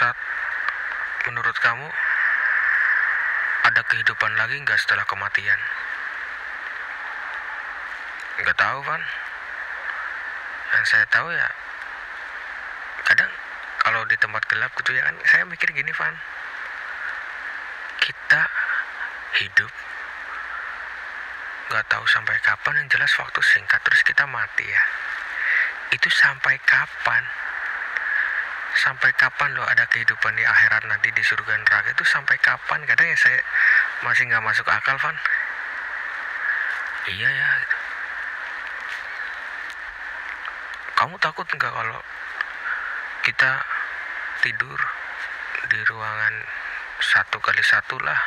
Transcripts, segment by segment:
Sat, menurut kamu ada kehidupan lagi nggak setelah kematian? Nggak tahu, Van. Yang saya tahu ya, kadang kalau di tempat gelap gitu ya kan, saya mikir gini, Van. Kita hidup nggak tahu sampai kapan yang jelas waktu singkat terus kita mati ya itu sampai kapan sampai kapan loh ada kehidupan di akhirat nanti di surga neraka? Itu sampai kapan? Kadang ya saya masih nggak masuk akal Van. Iya ya. Kamu takut nggak kalau kita tidur di ruangan satu kali satu lah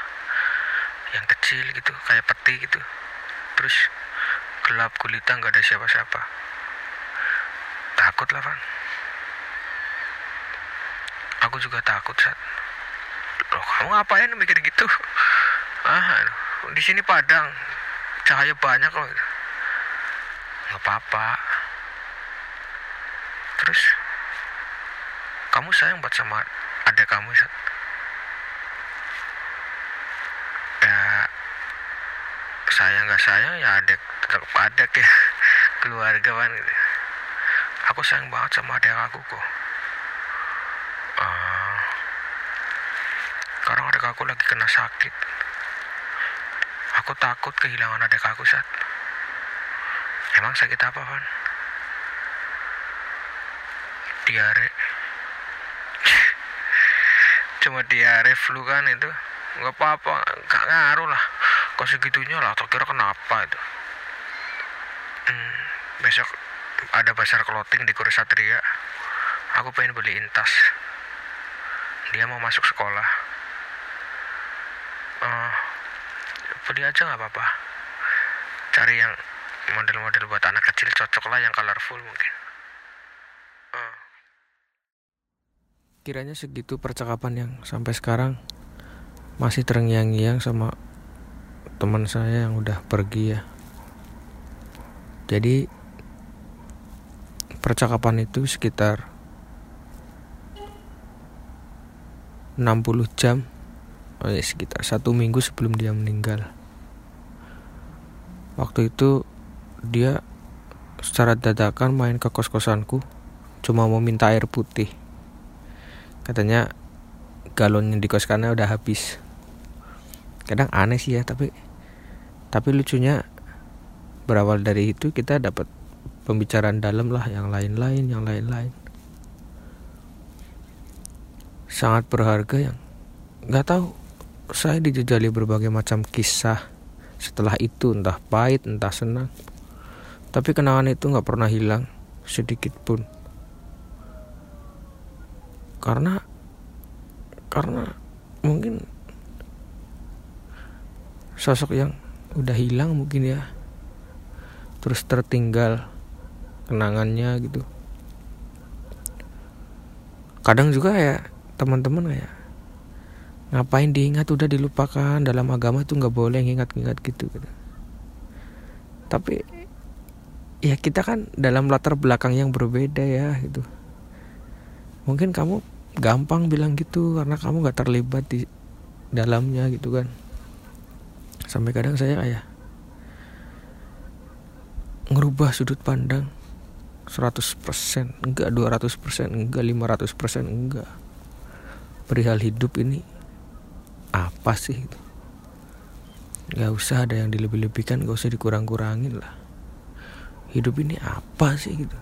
yang kecil gitu kayak peti gitu. Terus gelap gulita nggak ada siapa-siapa. Takut lah Van aku juga takut saat loh kamu ngapain mikir gitu? Ah di sini padang. Cahaya banyak kok. Nggak apa-apa. Terus? Kamu sayang buat sama adik kamu Sat? ya saya nggak sayang ya adek tetap adek ya. Keluarga kan gitu. aku sayang banget sama adik aku kok Ah, sekarang adik aku lagi kena sakit. Aku takut kehilangan adik aku saat emang sakit apa Van? Diare. Cuma diare flu kan itu. Nggak apa-apa nggak ngaruh lah. Kok segitunya lah atau kira kenapa itu. Hmm, besok ada pasar clothing di Kurus Satria. Aku pengen beliin tas. Dia mau masuk sekolah Eh, beli aja nggak apa-apa cari yang model-model buat anak kecil cocok lah yang colorful mungkin Eh. Kiranya segitu percakapan yang sampai sekarang masih terngiang-ngiang sama teman saya yang udah pergi ya. Jadi percakapan itu sekitar 60 jam oh ya, sekitar satu minggu sebelum dia meninggal. Waktu itu dia secara dadakan main ke kos-kosanku cuma mau minta air putih. Katanya galonnya di koskannya udah habis. Kadang aneh sih ya tapi tapi lucunya berawal dari itu kita dapat pembicaraan dalam lah yang lain-lain yang lain-lain. Sangat berharga yang nggak tahu saya dijejali berbagai macam kisah setelah itu entah pahit entah senang. Tapi kenangan itu nggak pernah hilang sedikit pun. Karena karena mungkin sosok yang udah hilang mungkin ya. Terus tertinggal kenangannya gitu. Kadang juga ya teman-teman kayak ngapain diingat? Udah dilupakan. Dalam agama tuh nggak boleh ingat-ingat gitu, gitu. Tapi ya kita kan dalam latar belakang yang berbeda ya gitu. Mungkin kamu gampang bilang gitu karena kamu nggak terlibat di dalamnya gitu kan. Sampai kadang saya kayak ngerubah sudut pandang 100% enggak 200% enggak 500% enggak. Perihal hidup ini apa sih gitu. nggak usah ada yang dilebih-lebihkan nggak usah dikurang-kurangin lah hidup ini apa sih gitu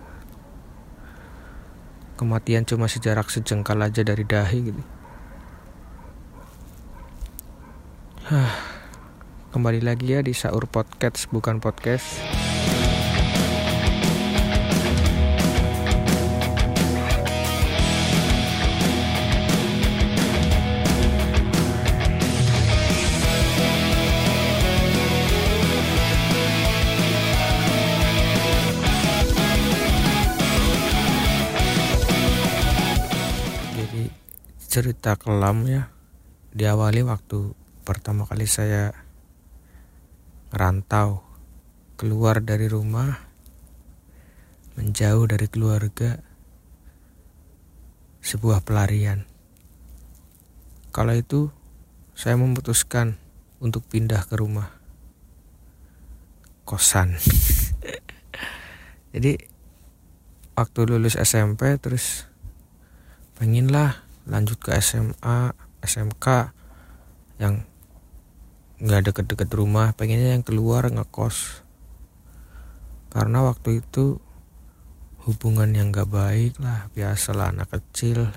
kematian cuma sejarak sejengkal aja dari dahi gitu. Hah, kembali lagi ya di Saur Podcast bukan podcast. Cerita kelam ya. Diawali waktu pertama kali saya rantau keluar dari rumah menjauh dari keluarga sebuah pelarian. Kala itu saya memutuskan untuk pindah ke rumah kosan. Jadi waktu lulus SMP terus pengen lah lanjut ke SMA SMK yang nggak deket-deket rumah pengennya yang keluar ngekos. Karena waktu itu hubungan yang gak baik lah biasalah anak kecil.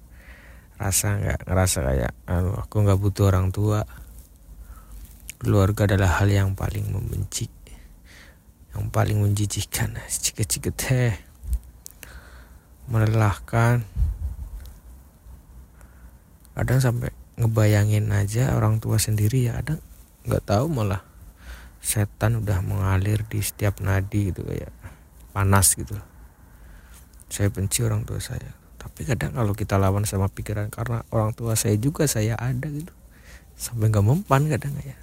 Rasa nggak ngerasa kayak aku nggak butuh orang tua. Keluarga adalah hal yang paling membenci yang paling menjijikkan ciket-ciket teh melelahkan kadang sampai ngebayangin aja orang tua sendiri ya ada nggak tahu malah setan udah mengalir di setiap nadi gitu kayak panas gitu. Saya benci orang tua saya. Tapi kadang kalau kita lawan sama pikiran karena orang tua saya juga saya ada gitu. Sampai nggak mempan kadang ya.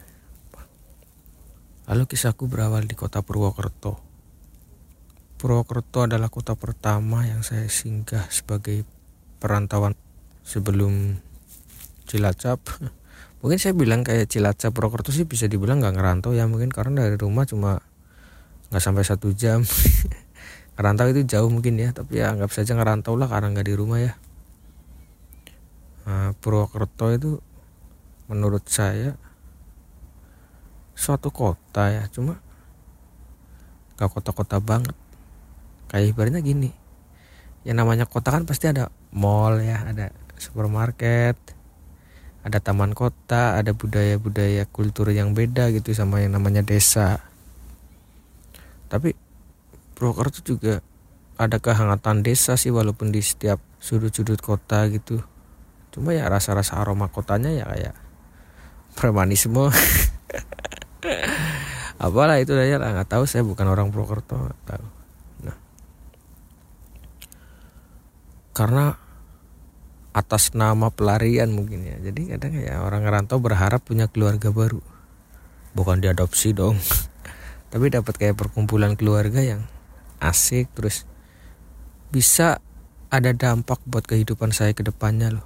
Lalu kisahku berawal di kota Purwokerto. Purwokerto adalah kota pertama yang saya singgah sebagai perantauan sebelum Cilacap. Mungkin saya bilang kayak Cilacap Purwokerto sih bisa dibilang nggak ngerantau ya mungkin karena dari rumah cuma nggak sampai satu jam. Ngerantau itu jauh mungkin ya tapi ya anggap saja ngerantau lah karena nggak di rumah ya. Nah, Purwokerto itu menurut saya suatu kota ya cuma gak kota-kota banget. Kayak ibaratnya gini yang namanya kota kan pasti ada mall ya ada supermarket ada taman kota, ada budaya-budaya kultur yang beda gitu sama yang namanya desa. Tapi Purwokerto juga ada kehangatan desa sih walaupun di setiap sudut-sudut kota gitu. Cuma ya rasa-rasa aroma kotanya ya kayak premanisme. Apalah itu aja lah nggak tahu saya bukan orang Purwokerto nggak tahu. Nah, karena atas nama pelarian mungkin ya. Jadi kadang ya orang ngerantau berharap punya keluarga baru. Bukan diadopsi dong. Tapi dapat kayak perkumpulan keluarga yang asik terus bisa ada dampak buat kehidupan saya ke depannya loh.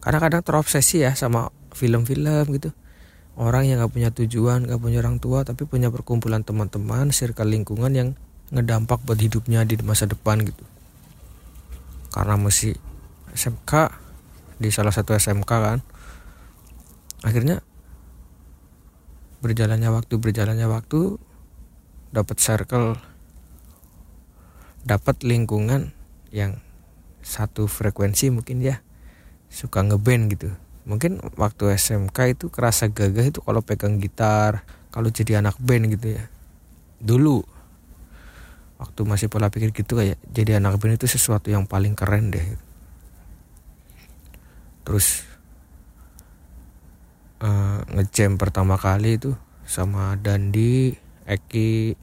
Karena kadang terobsesi ya sama film-film gitu. Orang yang gak punya tujuan gak punya orang tua tapi punya perkumpulan teman-teman circle lingkungan yang ngedampak buat hidupnya di masa depan gitu. Karena masih SMK di salah satu SMK kan. Akhirnya berjalannya waktu berjalannya waktu dapat circle. Dapat lingkungan yang satu frekuensi mungkin ya suka ngeband gitu. Mungkin waktu SMK itu kerasa gagah itu kalau pegang gitar kalau jadi anak band gitu ya. Dulu waktu masih pola pikir gitu kayak jadi anak band itu sesuatu yang paling keren deh terus uh, ngejam pertama kali itu sama Dandi, Eki,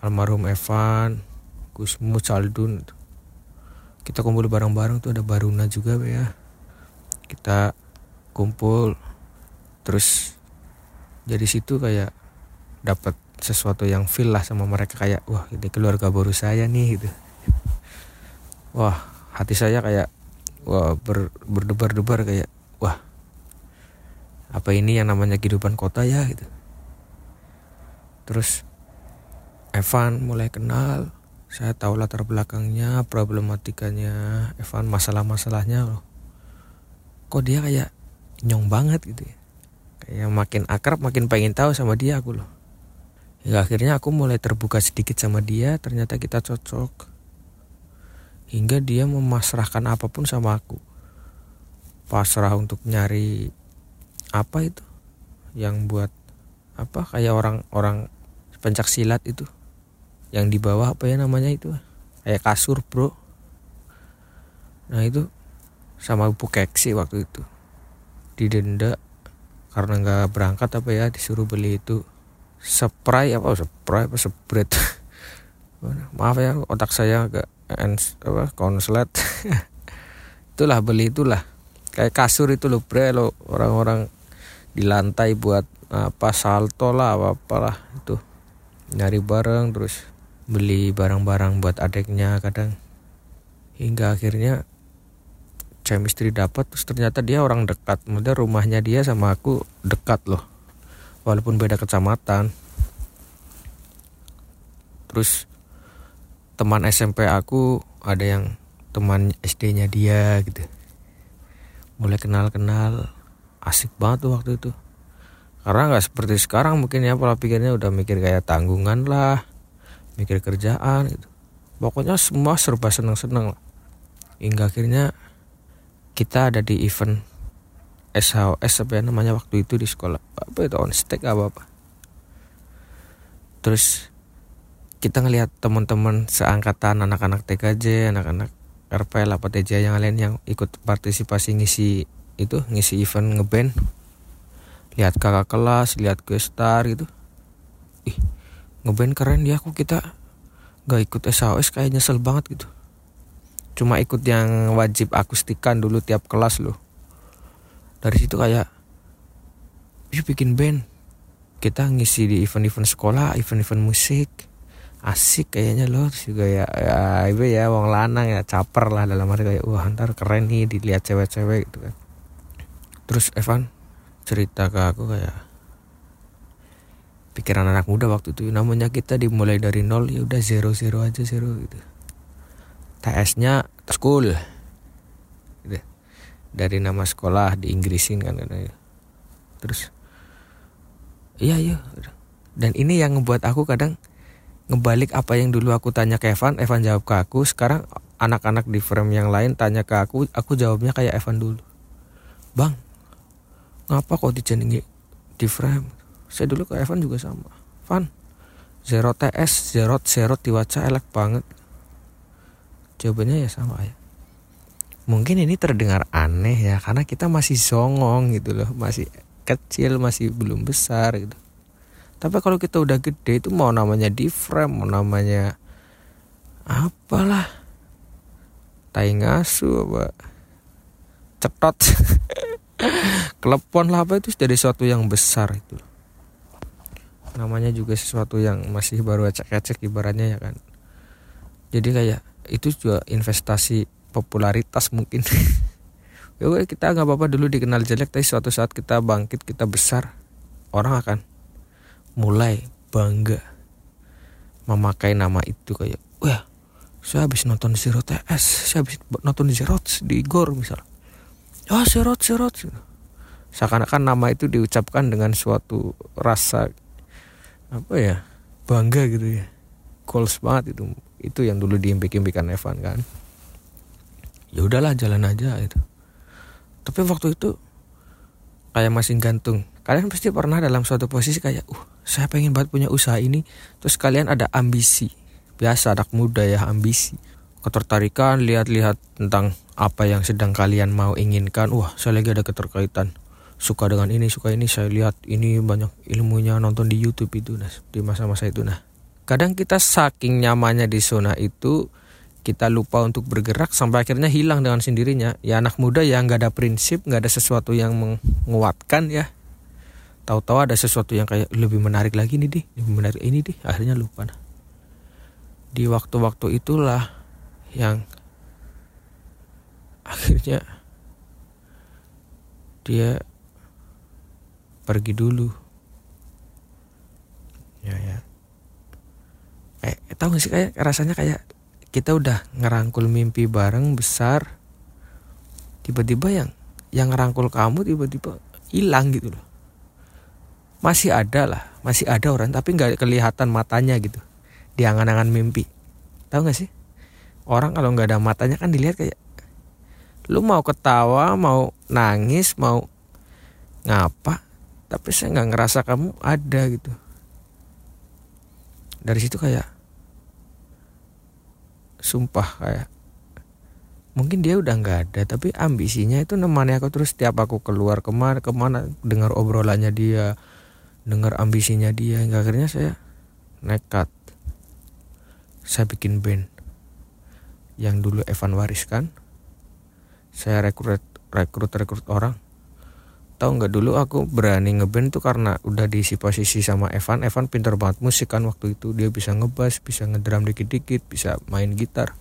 almarhum Evan, Gusmu, Caldun. Kita kumpul bareng-bareng tuh ada Baruna juga ya. Kita kumpul terus dari situ kayak dapat sesuatu yang feel lah sama mereka kayak wah ini keluarga baru saya nih gitu. Wah, hati saya kayak wah ber, berdebar-debar kayak wah apa ini yang namanya kehidupan kota ya? Gitu. Terus Evan mulai kenal saya tahu latar belakangnya problematikanya Evan masalah-masalahnya loh. Kok dia kayak nyong banget gitu ya. Kayak makin akrab makin pengen tahu sama dia aku loh. Hingga akhirnya aku mulai terbuka sedikit sama dia ternyata kita cocok hingga dia memasrahkan apa pun sama aku. Pasrah untuk nyari apa itu? Yang buat apa? Kayak orang-orang pencak silat itu. Yang di bawah apa ya namanya itu? Kayak kasur bro. Nah itu sama Bu Keksi waktu itu. Didenda karena nggak berangkat apa ya disuruh beli itu. Spray apa? Spray apa? Spread maaf ya otak saya agak apa konslet. Itulah beli itulah. Kayak kasur itu loh bre lo orang-orang di lantai buat apa salto lah apa apalah itu. Nyari barang terus beli barang-barang buat adiknya kadang. Hingga akhirnya chemistry dapat terus ternyata dia orang dekat. Maksudnya rumahnya dia sama aku dekat loh. Walaupun beda kecamatan. Terus teman SMP aku ada yang teman SD-nya dia gitu. Mulai kenal-kenal asik banget tuh waktu itu. Karena nggak seperti sekarang mungkin ya pola pikirnya udah mikir kayak tanggungan lah mikir kerjaan gitu. Pokoknya semua serba seneng-seneng. Lah hingga akhirnya kita ada di event SHOS apa ya namanya waktu itu di sekolah. Apa itu on stake apa apa? Terus kita ngelihat teman-teman seangkatan anak-anak TKJ anak-anak RPL apa TJ yang lain yang ikut partisipasi ngisi itu ngisi event ngeband. Lihat kakak kelas lihat gue star gitu. Ih ngeband keren ya aku kita. Gak ikut SHOS kayak nyesel banget gitu. Cuma ikut yang wajib akustikan dulu tiap kelas loh. Dari situ kayak bikin band. Kita ngisi di event-event sekolah event-event musik asik kayaknya terus juga ya ya ibu ya wong lanang ya caper lah dalam arti kayak wah ntar keren nih dilihat cewek-cewek gitu kan. Terus Evan cerita ke aku kayak pikiran anak muda waktu itu namanya kita dimulai dari nol ya udah zero zero aja zero gitu. TS-nya school gitu. dari nama sekolah di Inggrisin kan terus iya iya dan ini yang ngebuat aku kadang ngebalik apa yang dulu aku tanya ke Evan Evan jawab ke aku. Sekarang anak-anak di frame yang lain tanya ke aku aku jawabnya kayak Evan dulu. Bang ngapa kok dijenengi di frame saya dulu ke Evan juga sama. Van zero TS zero zero diwaca elek banget. Jawabannya ya sama ya. Mungkin ini terdengar aneh ya karena kita masih songong gitu loh. Masih kecil masih belum besar gitu tapi kalau kita udah gede itu mau namanya di frame mau namanya apalah. Tai ngasu apa? Cetot. Klepon lah apa itu jadi sesuatu yang besar itu. Namanya juga sesuatu yang masih baru ecek-ecek ibaratnya ya kan. Jadi kayak itu juga investasi popularitas mungkin. Ya kita nggak apa-apa dulu dikenal jelek tapi suatu saat kita bangkit kita besar orang akan mulai bangga memakai nama itu kayak wah saya habis nonton Zero TS saya habis nonton Zero di Gor misal oh Zero Zero seakan-akan nama itu diucapkan dengan suatu rasa apa ya bangga gitu ya. Goals banget itu itu yang dulu diimpik-impikan Evan kan. Ya udahlah jalan aja itu tapi waktu itu kayak masih gantung kalian pasti pernah dalam suatu posisi kayak uh saya pengen banget punya usaha ini. Terus kalian ada ambisi. Biasa anak muda ya ambisi. Ketertarikan lihat-lihat tentang apa yang sedang kalian mau inginkan. Wah saya lagi ada keterkaitan. Suka dengan ini suka ini. Saya lihat ini banyak ilmunya nonton di YouTube itu nah di masa-masa itu nah. Kadang kita saking nyamannya di zona itu kita lupa untuk bergerak sampai akhirnya hilang dengan sendirinya. Ya anak muda yang nggak ada prinsip nggak ada sesuatu yang menguatkan ya tahu-tahu ada sesuatu yang kayak lebih menarik lagi nih deh lebih menarik ini deh akhirnya lupa nah di waktu-waktu itulah yang akhirnya dia pergi dulu. Ya ya. Kayak tahu gak sih kayak rasanya kayak kita udah ngerangkul mimpi bareng besar tiba-tiba yang yang ngerangkul kamu tiba-tiba hilang gitu loh masih ada lah masih ada orang tapi nggak kelihatan matanya gitu. Di angan-angan mimpi. Tahu gak sih? Orang kalau nggak ada matanya kan dilihat kayak lu mau ketawa mau nangis mau ngapa? Tapi saya nggak ngerasa kamu ada gitu. Dari situ kayak sumpah kayak mungkin dia udah nggak ada tapi ambisinya itu nemani aku terus tiap aku keluar ke mana ke mana dengar obrolannya dia dengar ambisinya dia hingga akhirnya saya nekat. Saya bikin band yang dulu Evan wariskan. Saya rekrut rekrut rekrut orang. Tahu nggak dulu aku berani ngeband tuh karena udah diisi posisi sama Evan. Evan pinter banget musik kan waktu itu. Dia bisa ngebass bisa ngedram dikit-dikit bisa main gitar.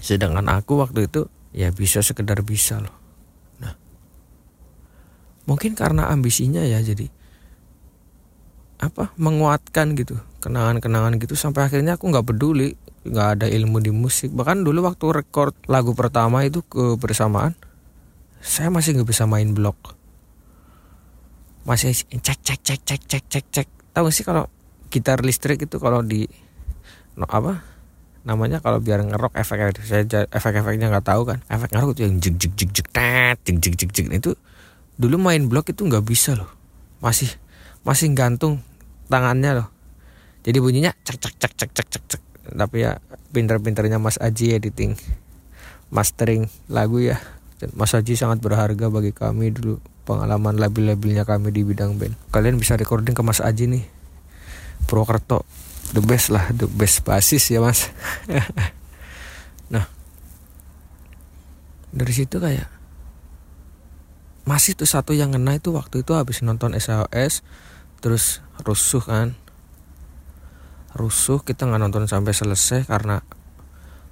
Sedangkan aku waktu itu ya bisa sekedar bisa loh. Nah mungkin karena ambisinya ya jadi apa menguatkan gitu kenangan-kenangan gitu. Sampai akhirnya aku nggak peduli nggak ada ilmu di musik. Bahkan dulu waktu record lagu pertama itu kebersamaan saya masih nggak bisa main blok. Masih cek cek cek cek cek cek cek. Tahu sih kalau gitar listrik itu kalau di no, apa namanya kalau biar ngerok efek saya efek-efeknya nggak tahu kan. Efek ngerok itu yang jig jig jig jig tet jig jig jig jig itu dulu main blok itu nggak bisa loh. Masih masih gantung tangannya loh. Jadi bunyinya cek cek cek cek cek cek cek. Tapi ya pinter-pinternya Mas Aji editing mastering lagu ya. Mas Aji sangat berharga bagi kami dulu pengalaman labil-labilnya kami di bidang band. Kalian bisa recording ke Mas Aji nih. Purwokerto the best lah the best basis ya mas. Nah dari situ kayak masih tuh satu yang ngena itu waktu itu habis nonton SOS terus rusuh kan? Rusuh kita nggak nonton sampai selesai karena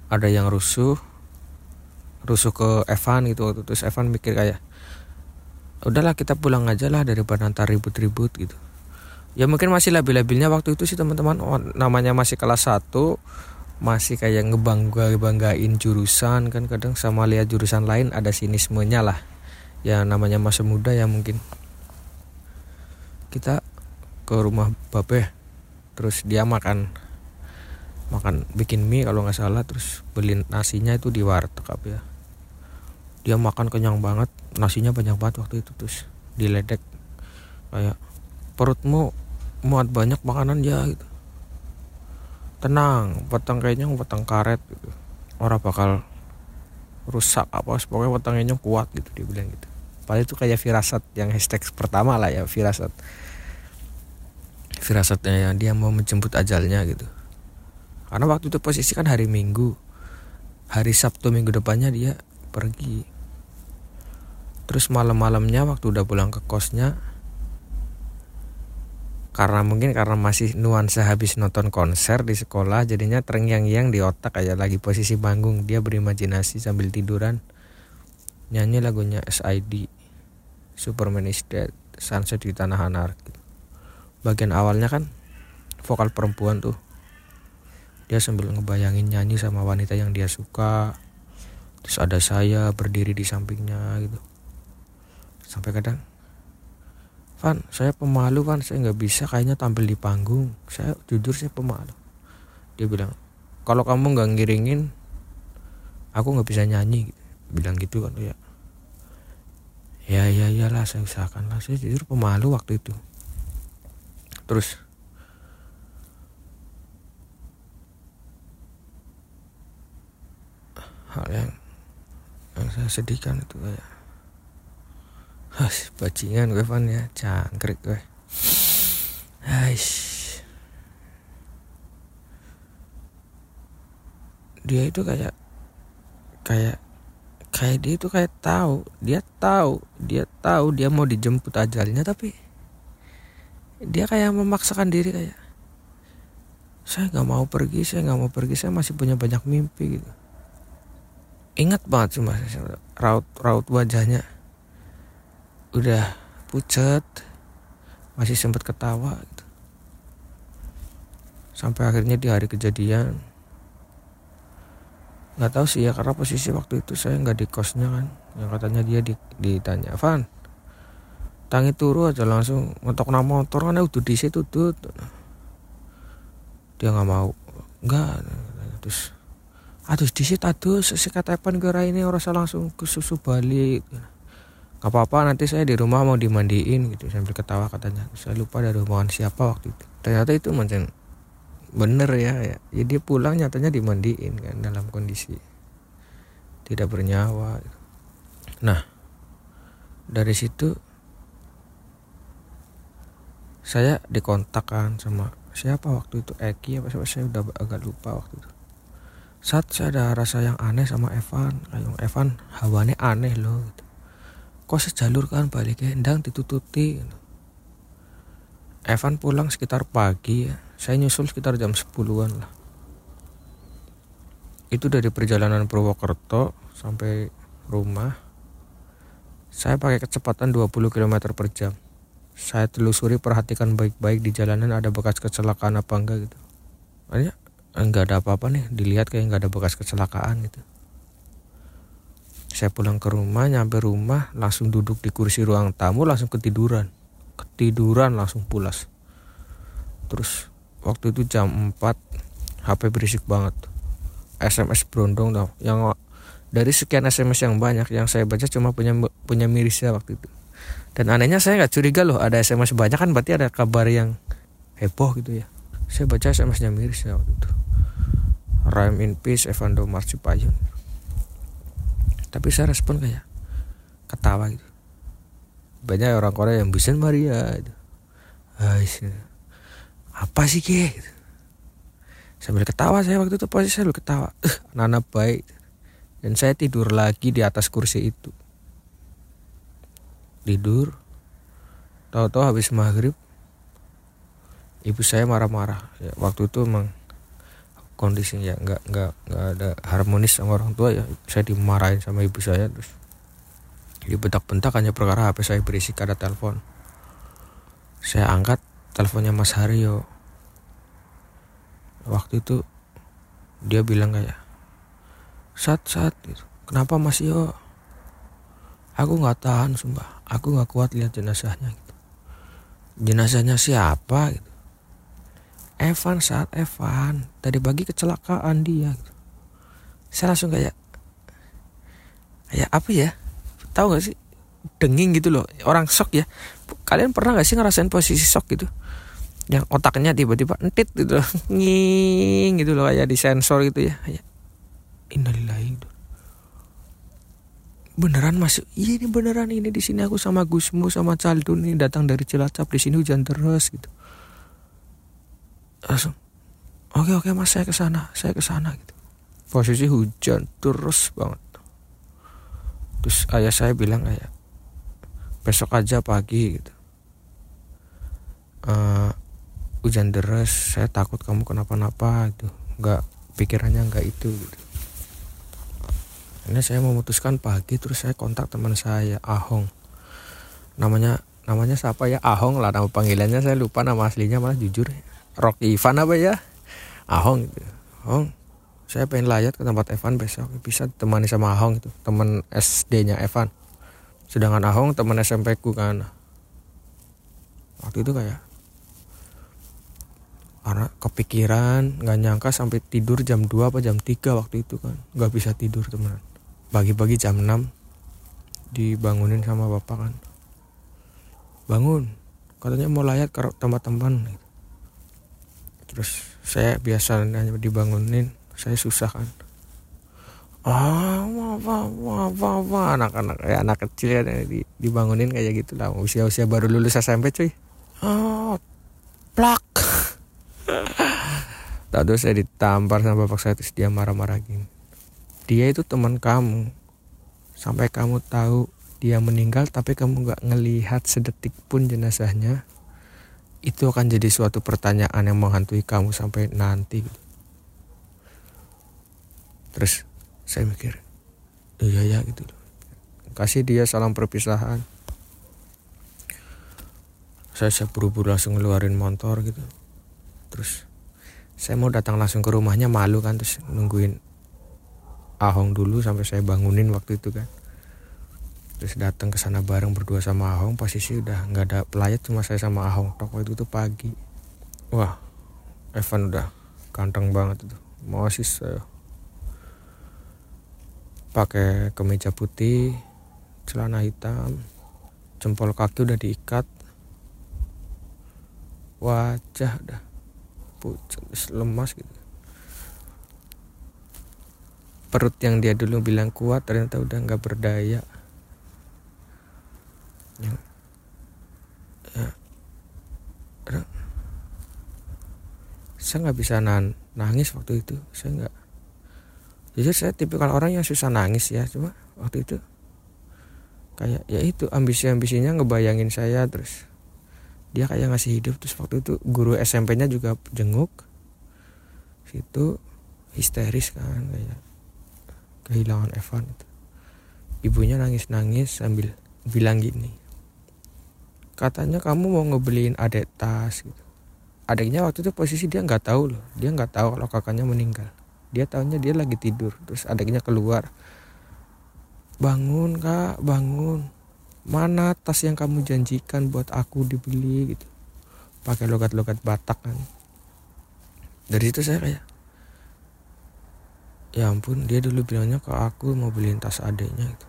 ada yang rusuh. Rusuh ke Evan gitu terus Evan mikir kayak udahlah kita pulang aja lah daripada nanti ribut-ribut gitu. Ya mungkin masih labil-labilnya waktu itu sih teman-teman. Oh, namanya masih kelas 1 masih kayak ngebangga banggain jurusan kan kadang sama lihat jurusan lain ada sinismenya lah. Ya namanya masa muda ya mungkin. Kita ke rumah babe terus dia makan makan bikin mie kalau nggak salah terus beli nasinya itu di warteg apa ya. Dia makan kenyang banget nasinya banyak banget waktu itu terus diledek kayak perutmu muat banyak makanan ya gitu. Tenang petang kayaknya petang karet gitu. Orang bakal rusak apa pokoknya petangnya kuat gitu dia bilang gitu. Padahal itu kayak firasat yang hashtag pertama lah ya firasat firasatnya yang dia mau menjemput ajalnya gitu. Karena waktu itu posisi kan hari minggu. Hari sabtu minggu depannya dia pergi. Terus malam-malamnya waktu udah pulang ke kosnya karena mungkin karena masih nuansa habis nonton konser di sekolah jadinya terngiang-ngiang di otak kayak lagi posisi panggung dia berimajinasi sambil tiduran nyanyi lagunya SID Superman is Dead Sunset di Tanah Anarki bagian awalnya kan vokal perempuan tuh. Dia sambil ngebayangin nyanyi sama wanita yang dia suka. Terus ada saya berdiri di sampingnya gitu. Sampai kadang Van saya pemalu kan saya nggak bisa kayaknya tampil di panggung. Saya jujur saya pemalu. Dia bilang kalau kamu nggak ngiringin aku nggak bisa nyanyi. Bilang gitu kan ya ya ya iyalah saya usahakan lah. Saya jujur pemalu waktu itu terus hal yang yang saya sedihkan itu kayak Has, bajingan gue Van ya, cangkrik gue. Hais. Dia itu kayak kayak kayak dia itu kayak tahu, dia tahu, dia tahu dia mau dijemput ajalnya tapi dia kayak memaksakan diri kayak saya nggak mau pergi saya nggak mau pergi saya masih punya banyak mimpi gitu. Ingat banget sih mas raut raut wajahnya. Udah pucat masih sempat ketawa gitu. sampai akhirnya di hari kejadian nggak tahu sih ya karena posisi waktu itu saya nggak di kosnya kan. Yang katanya dia ditanya Van tangi turu aja langsung ngetok nama motor kan udah di situ tuh dia nggak mau. Nggak. Terus aduh di situ aduh sesekat apa gara ini orang langsung ke susu balik. Nggak apa-apa nanti saya di rumah mau dimandiin gitu. Sambil ketawa katanya. Saya lupa dari omongan siapa waktu itu. Ternyata itu macam bener ya ya, ya dia pulang nyatanya dimandiin kan dalam kondisi tidak bernyawa. Nah dari situ saya dikontakkan sama siapa waktu itu? Eki apa siapa? Saya udah agak lupa waktu itu. Saat saya ada rasa yang aneh sama Evan kayak Evan hawanya aneh loh gitu. kok sejalur kan baliknya? Endang ditututi. Gitu. Evan pulang sekitar pagi ya. Saya nyusul sekitar jam 10-an lah. Itu dari perjalanan Purwokerto sampai rumah. Saya pakai kecepatan 20 km per jam saya telusuri perhatikan baik-baik di jalanan ada bekas kecelakaan apa enggak gitu. Makanya enggak ada apa-apa nih dilihat kayak enggak ada bekas kecelakaan gitu. Saya pulang ke rumah nyampe rumah langsung duduk di kursi ruang tamu langsung ketiduran. Ketiduran langsung pulas. Terus waktu itu jam 4 HP berisik banget. SMS berondong tau. Yang dari sekian SMS yang banyak yang saya baca cuma punya punya mirisnya waktu itu dan anehnya saya nggak curiga loh ada SMS banyak kan berarti ada kabar yang heboh gitu ya. Saya baca SMS-nya mirisnya waktu itu. Rhyme in Peace Evando Marsipayun tapi saya respon kayak ketawa gitu. Banyak orang Korea yang bisa Maria gitu. Ais, apa sih ke gitu. sambil ketawa saya waktu itu posisi saya ketawa. Anak baik. Dan saya tidur lagi di atas kursi itu tidur. Tahu-tahu habis maghrib ibu saya marah-marah. Ya, waktu itu emang kondisinya nggak nggak nggak ada harmonis sama orang tua ya. Saya dimarahin sama ibu saya terus dibentak-bentak hanya perkara HP saya berisik ada telepon. Saya angkat teleponnya Mas Haryo. Waktu itu dia bilang kayak saat saat gitu. kenapa Mas Yo aku nggak tahan sumpah. Aku nggak kuat lihat jenazahnya gitu. Jenazahnya siapa gitu? Evan saat Evan tadi pagi kecelakaan dia gitu. saya langsung kayak kayak apa ya? Tahu gak sih? Denging gitu loh. Orang shock ya. Kalian pernah gak sih ngerasain posisi shock gitu? Yang otaknya tiba-tiba entit gitu loh. nging gitu loh kayak di sensor gitu ya. Kayak innalillahi. Beneran masuk iya ini beneran. Ini di sini aku sama Gusmu sama Caldun ini datang dari Cilacap. Di sini hujan terus gitu. Langsung oke oke mas saya ke sana saya ke sana gitu. Posisi hujan terus banget. Terus ayah saya bilang kayak besok aja pagi gitu. Uh, hujan deras saya takut kamu kenapa-napa itu nggak pikirannya nggak itu gitu ini saya memutuskan pagi terus saya kontak teman saya Ahong. Namanya namanya siapa ya? Ahong lah nama panggilannya. Saya lupa nama aslinya malah jujur. Rocky Ivan apa ya? Ahong gitu. Ahong saya pengen layat ke tempat Evan besok. Bisa temani sama Ahong itu teman SD nya Evan. Sedangkan Ahong teman SMP ku kan. Waktu itu kayak karena kepikiran nggak nyangka sampai tidur jam 2 apa jam 3 waktu itu kan. Nggak bisa tidur teman pagi-pagi jam 6 dibangunin sama bapak kan. Bangun katanya mau layat ke tempat teman terus saya biasa hanya dibangunin saya susah kan. Ah apa apa apa anak-anak kayak anak kecil ya dibangunin kayak gitu lah usia-usia baru lulus SMP cuy. Oh plak. Tahu saya ditampar sama bapak saya terus dia marah-marah gini. Dia itu teman kamu. Sampai kamu tahu dia meninggal tapi kamu gak ngelihat sedetik pun jenazahnya. Itu akan jadi suatu pertanyaan yang menghantui kamu sampai nanti. Terus saya mikir, iya ya gitu. Kasih dia salam perpisahan. Saya siap buru-buru langsung ngeluarin motor gitu. Terus saya mau datang langsung ke rumahnya malu kan terus nungguin Ahong dulu sampai saya bangunin waktu itu kan. Terus datang ke sana bareng berdua sama Ahong posisi udah nggak ada pelayat cuma saya sama Ahong toko itu tuh pagi. Wah Evan udah kanteng banget itu. Masih saya pakai kemeja putih celana hitam jempol kaki udah diikat. Wajah udah pucat lemas gitu perut yang dia dulu bilang kuat ternyata udah nggak berdaya. Yang ya, saya nggak bisa nan nangis waktu itu saya nggak. Jadi saya tipikal orang yang susah nangis ya cuma waktu itu kayak ya itu ambisi ambisinya ngebayangin saya terus dia kayak ngasih hidup. Terus waktu itu guru SMP-nya juga jenguk. Situ histeris kan kayak kehilangan Evan itu. Ibunya nangis nangis sambil bilang gini katanya kamu mau ngebeliin adek tas gitu. Adiknya waktu itu posisi dia nggak tahu loh. Dia nggak tahu kalau kakaknya meninggal. Dia tahunya dia lagi tidur terus adiknya keluar. Bangun kak bangun. Mana tas yang kamu janjikan buat aku dibeli? gitu. Pakai logat-logat Batak kan. Dari situ saya kayak ya ampun dia dulu bilangnya ke aku mau beliin tas adiknya gitu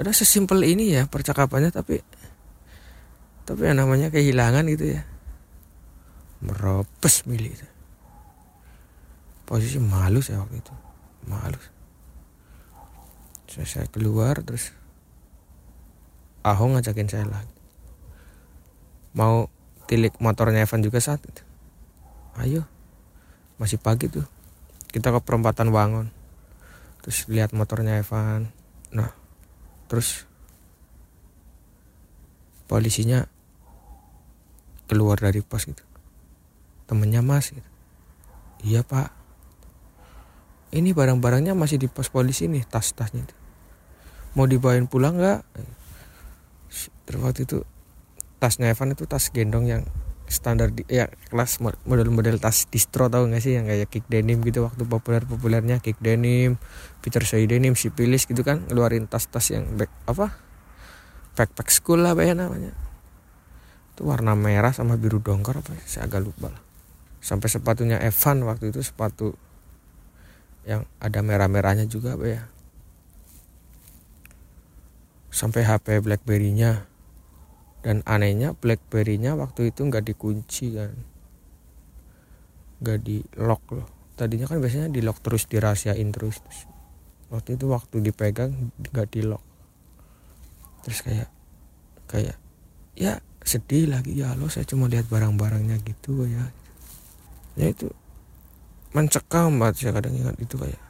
ada sesimpel ini ya percakapannya tapi tapi yang namanya kehilangan gitu ya. Meropes milik itu. Posisi malu saya waktu itu. Malu saya, saya keluar terus Ahong ngajakin saya lagi. Mau tilik motornya Evan juga saat itu. Ayo masih pagi tuh kita ke perempatan Wangon terus lihat motornya Evan. Nah terus polisinya keluar dari pos gitu. Temennya mas gitu. iya pak. Ini barang-barangnya masih di pos polisi nih tas-tasnya itu. Mau dibawain pulang nggak? Terus waktu itu tasnya Evan itu tas gendong yang standar di, ya kelas model-model tas distro tau gak sih? Yang kayak kick denim gitu waktu populer-populernya kick denim Peter Say denim sipilis gitu kan ngeluarin tas-tas yang back apa? Backpack school lah ya namanya? Itu warna merah sama biru dongkar apa saya agak lupa lah. Sampai sepatunya Evan waktu itu sepatu yang ada merah-merahnya juga apa ya? Sampai HP BlackBerry-nya dan anehnya BlackBerry-nya waktu itu nggak dikunci kan. Nggak di lock loh. Tadinya kan biasanya di lock terus dirahasiain terus, terus waktu itu waktu dipegang nggak di lock. Terus kayak kayak ya sedih lagi. Ya lo saya cuma lihat barang-barangnya gitu ya. Ya itu mencekam banget saya kadang ingat itu kayak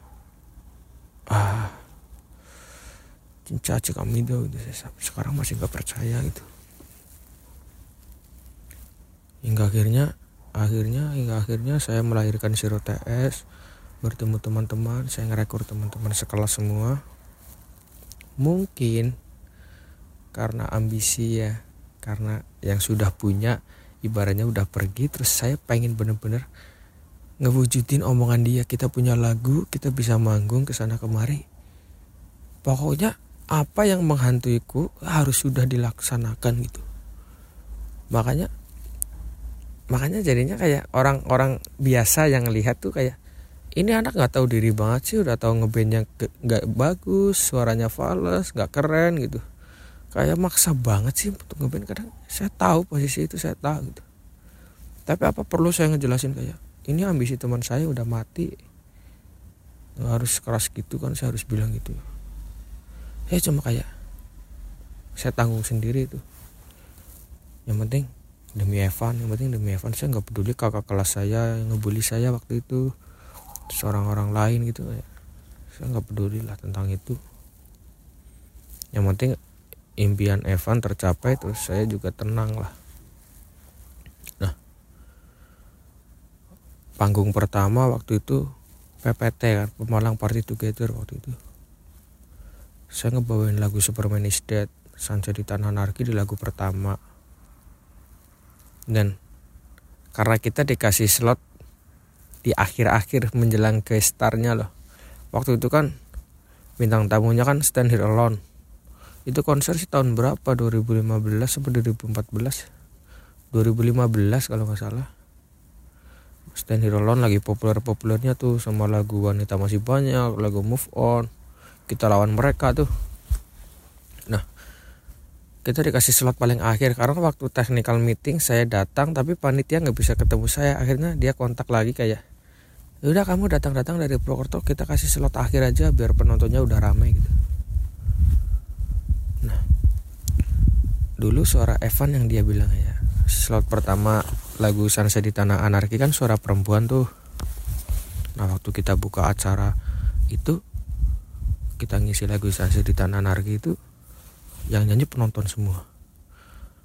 ah cinta kami itu. Sekarang masih nggak percaya gitu hingga akhirnya akhirnya hingga akhirnya saya melahirkan Siro TS bertemu teman-teman saya ngerekor teman-teman sekelas semua. Mungkin karena ambisi ya karena yang sudah punya ibaratnya udah pergi terus saya pengen bener-bener ngewujudin omongan dia kita punya lagu kita bisa manggung ke sana kemari. Pokoknya apa yang menghantuiku harus sudah dilaksanakan gitu. Makanya makanya jadinya kayak orang-orang biasa yang lihat tuh kayak ini anak nggak tahu diri banget sih udah tahu ngebandnya nggak bagus suaranya fals nggak keren gitu. Kayak maksa banget sih untuk ngeband. Kadang saya tahu posisi itu saya tahu gitu. Tapi apa perlu saya ngejelasin kayak ini ambisi teman saya udah mati. Harus keras gitu kan saya harus bilang gitu. Saya cuma kayak saya tanggung sendiri itu yang penting demi Evan yang penting demi Evan. Saya nggak peduli kakak kelas saya ngebully saya waktu itu. Seorang orang lain gitu. Ya saya nggak peduli lah tentang itu. Yang penting impian Evan tercapai terus saya juga tenang lah. Nah panggung pertama waktu itu PPT kan Pemalang Party Together waktu itu. Saya ngebawain lagu Superman is Dead Sunset di Tanah Anarki di lagu pertama dan karena kita dikasih slot di akhir-akhir menjelang ke startnya loh. Waktu itu kan bintang tamunya kan Stand Here Alone. Itu konser sih tahun berapa? 2015 sampai 2014 2015 kalau nggak salah. Stand Here Alone lagi populer-populernya tuh sama lagu wanita masih banyak lagu Move On. Kita lawan mereka tuh. Nah kita dikasih slot paling akhir. Karena waktu technical meeting saya datang tapi panitia nggak bisa ketemu saya. Akhirnya dia kontak lagi kayak udah kamu datang-datang dari Purwokerto kita kasih slot akhir aja biar penontonnya udah rame gitu. Dulu suara Evan yang dia bilang ya slot pertama lagu Sunset di Tanah Anarki kan suara perempuan tuh. Nah waktu kita buka acara itu kita ngisi lagu Sunset di Tanah Anarki itu yang nyanyi penonton semua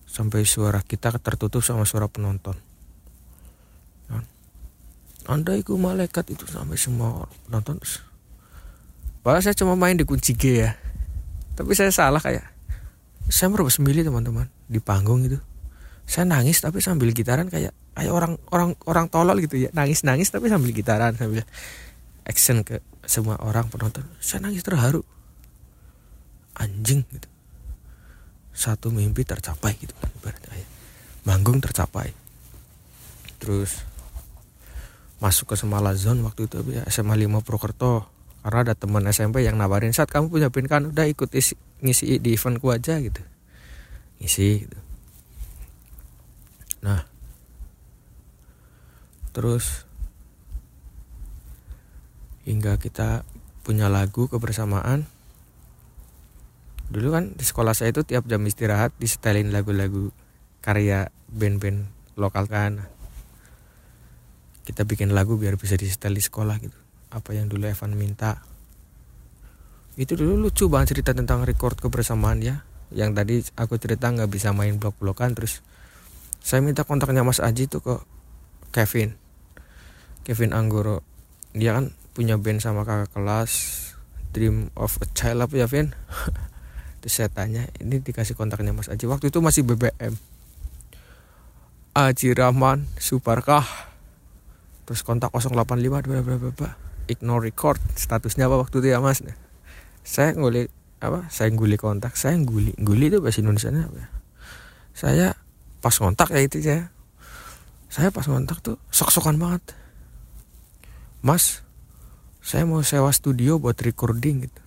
sampai suara kita tertutup sama suara penonton anda itu malaikat itu sampai semua penonton Padahal saya cuma main di kunci G ya. Tapi saya salah kayak saya merubah sembilan teman-teman di panggung itu. Saya nangis tapi sambil gitaran kayak kayak orang orang orang tolol gitu ya nangis nangis tapi sambil gitaran sambil action ke semua orang penonton. Saya nangis terharu. Anjing gitu. Satu mimpi tercapai gitu kan ibaratnya. Manggung tercapai. Terus masuk ke Semala Zone waktu itu ya SMA 5 Prokerto karena ada teman SMP yang nawarin saat kamu punya pin kan? Udah ikut isi, ngisi di eventku aja gitu. Ngisi gitu. Nah. Terus hingga kita punya lagu kebersamaan dulu kan di sekolah saya itu tiap jam istirahat disetelin lagu-lagu karya band-band lokal kan. Kita bikin lagu biar bisa disetel di sekolah gitu. Apa yang dulu Evan minta. Itu dulu lucu banget cerita tentang record kebersamaan ya yang tadi aku cerita nggak bisa main blok-blokan terus saya minta kontaknya Mas Aji tuh ke Kevin. Kevin Anggoro. Dia kan punya band sama kakak kelas Dream of a Child apa ya Vin terus saya tanya ini dikasih kontaknya Mas Aji. Waktu itu masih BBM Aji Rahman Suparkah terus kontak 085 berapa berapa ignore record statusnya apa waktu itu ya mas? Saya ngulik apa? Saya ngulik kontak saya nguli nguli itu bahasa Indonesia apa ya? Saya pas kontak ya itu ya. Saya pas kontak tuh sok-sokan banget. Mas saya mau sewa studio buat recording gitu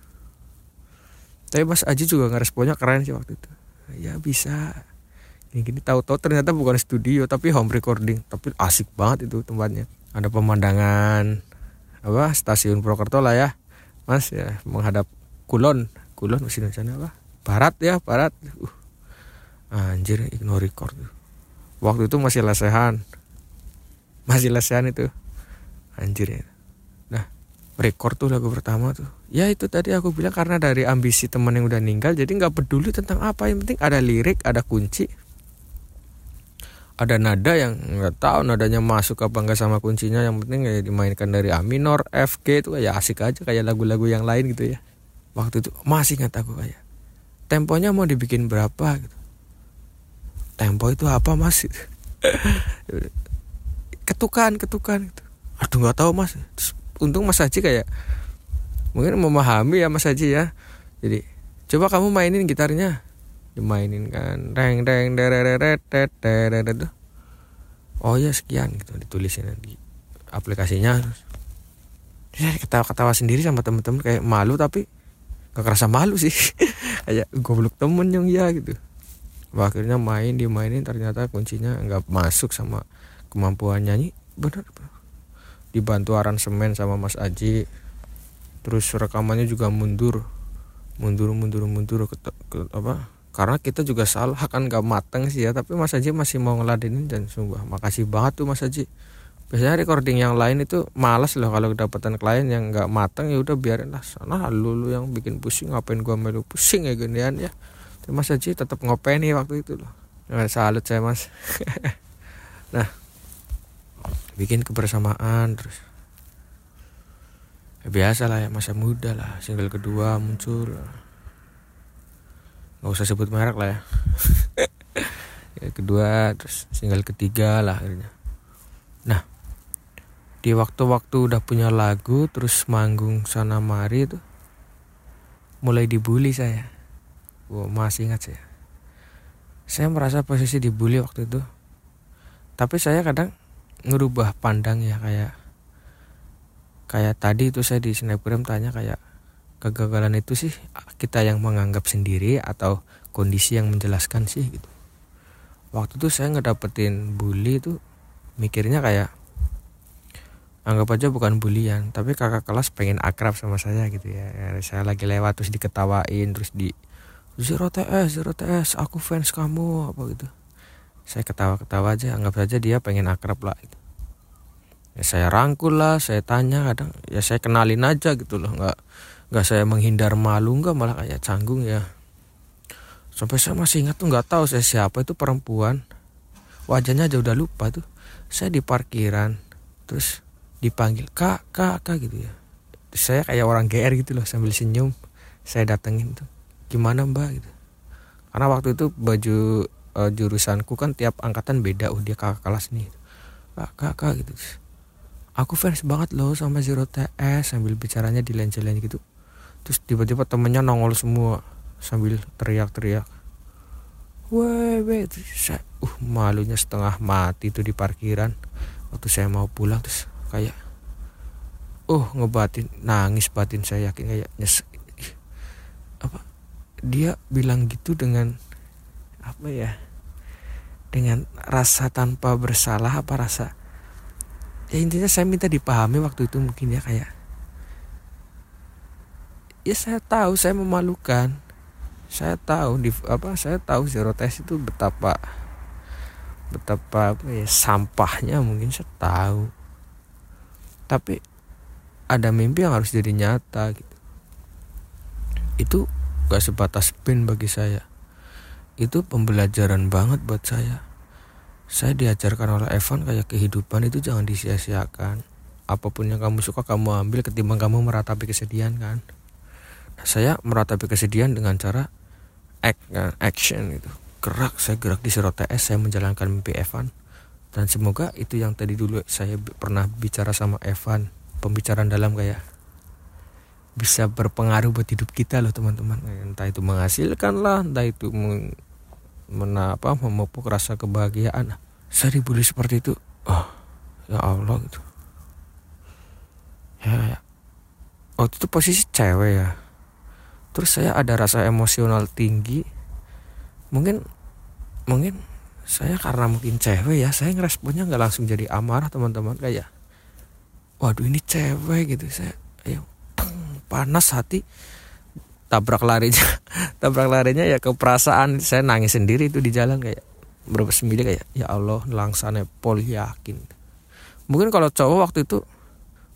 tapi Mas Aji juga ngeresponnya keren sih waktu itu. Ya bisa. Gini gini tahu-tahu ternyata bukan studio tapi home recording. Tapi asik banget itu tempatnya. Ada pemandangan apa stasiun Purwokerto lah ya. Mas ya menghadap Kulon. Kulon masih di sana apa? Barat ya barat. Uh, anjir ignore record. Waktu itu masih lesehan. Masih lesehan itu. Anjir ya record tuh lagu pertama tuh. Ya itu tadi aku bilang karena dari ambisi teman yang udah meninggal jadi nggak peduli tentang apa. Yang penting ada lirik ada kunci. Ada nada yang nggak tahu nadanya masuk apa enggak sama kuncinya. Yang penting kayak dimainkan dari A minor F G itu ya asik aja kayak lagu-lagu yang lain gitu ya. Waktu itu masih ingat aku kayak temponya mau dibikin berapa? gitu. Tempo itu apa mas? Ketukan ketukan gitu. Aduh nggak tahu mas. Terus, untung mas Haji kayak mungkin memahami ya mas Haji ya. Jadi coba kamu mainin gitarnya. Dimainin kan reng reng oh ya sekian gitu ditulisin di aplikasinya. Ya ketawa-ketawa sendiri sama temen-temen kayak malu tapi gak kerasa malu sih. Kayak goblok temen yang ya gitu. Akhirnya main dimainin ternyata kuncinya nggak masuk sama kemampuan nyanyi. Bener, bener dibantu aransemen sama Mas Aji. Terus rekamannya juga mundur. Mundur mundur mundur ke, ke apa? Karena kita juga salah kan gak mateng sih ya. Tapi Mas Haji masih mau ngeladenin dan sumpah makasih banget tuh Mas Haji biasanya recording yang lain itu malas loh kalau kedapatan klien yang nggak mateng ya udah biarin lah. Sana lu, lu yang bikin pusing ngapain gua melu pusing ya ginian ya. Tapi Mas Haji tetap ngopeni waktu itu loh. Jangan salut saya Mas. Nah bikin kebersamaan terus. Ya, biasa lah ya masa muda lah. Single kedua muncul. Nggak usah sebut merek lah ya. Ya kedua terus single ketiga lah akhirnya. Nah di waktu-waktu udah punya lagu terus manggung sana mari itu mulai dibully saya. Wow, masih ingat saya. Saya merasa posisi dibully waktu itu. Tapi saya kadang ngerubah pandang ya kayak kayak tadi itu saya di snapgram tanya kayak kegagalan itu sih kita yang menganggap sendiri atau kondisi yang menjelaskan sih gitu. Waktu itu saya ngedapetin bully itu mikirnya kayak anggap aja bukan bulian tapi kakak kelas pengen akrab sama saya gitu ya, ya saya lagi lewat terus diketawain terus di zero ts zero ts aku fans kamu apa gitu. Saya ketawa-ketawa aja anggap saja dia pengen akrab lah gitu. Ya saya rangkul lah saya tanya kadang. Ya saya kenalin aja gitu loh. Nggak nggak saya menghindar malu nggak malah kayak canggung ya. Sampai saya masih ingat tuh nggak tahu saya siapa itu perempuan. Wajahnya aja udah lupa tuh. Saya di parkiran terus dipanggil kak kak kak gitu ya. Saya kayak orang GR gitu loh sambil senyum. Saya datengin tuh gimana mbak? gitu. Karena waktu itu baju uh, jurusanku kan tiap angkatan beda. Oh dia kakak kelas nih. Kak kakak gitu aku fans banget loh sama Zero TS sambil bicaranya di lain gitu. Terus tiba-tiba temennya nongol semua sambil teriak-teriak. Wah, saya uh malunya setengah mati tuh di parkiran. Waktu saya mau pulang terus kayak oh ngebatin nangis batin saya yakin kayak nyes apa dia bilang gitu dengan apa ya dengan rasa tanpa bersalah apa rasa ya intinya saya minta dipahami waktu itu mungkin ya kayak ya saya tahu saya memalukan. Saya tahu di apa saya tahu zero test itu betapa betapa apa ya sampahnya mungkin saya tahu. Tapi ada mimpi yang harus jadi nyata gitu. Itu gak sebatas pin bagi saya. Itu pembelajaran banget buat saya saya diajarkan oleh Evan kayak kehidupan itu jangan disia-siakan. Apa pun yang kamu suka kamu ambil ketimbang kamu meratapi kesedihan kan? Nah, saya meratapi kesedihan dengan cara act, kan, action itu gerak saya gerak di Sero TS saya menjalankan mimpi Evan. Dan semoga itu yang tadi dulu saya pernah bicara sama Evan pembicaraan dalam kayak bisa berpengaruh buat hidup kita loh teman-teman. Entah itu menghasilkan lah entah itu menapa memupuk rasa kebahagiaan. Saya dibully seperti itu. Oh ya Allah gitu. Ya, ya. waktu itu posisi cewek ya. Terus saya ada rasa emosional tinggi. Mungkin mungkin saya karena mungkin cewek ya saya ngeresponnya nggak langsung jadi amarah teman-teman kayak waduh ini cewek gitu. Saya ayo panas hati tabrak larinya. Tabrak larinya ya ke perasaan. Saya nangis sendiri itu di jalan kayak berapa sembilan kayak ya Allah langsane pol yakin. Mungkin kalau cowok waktu itu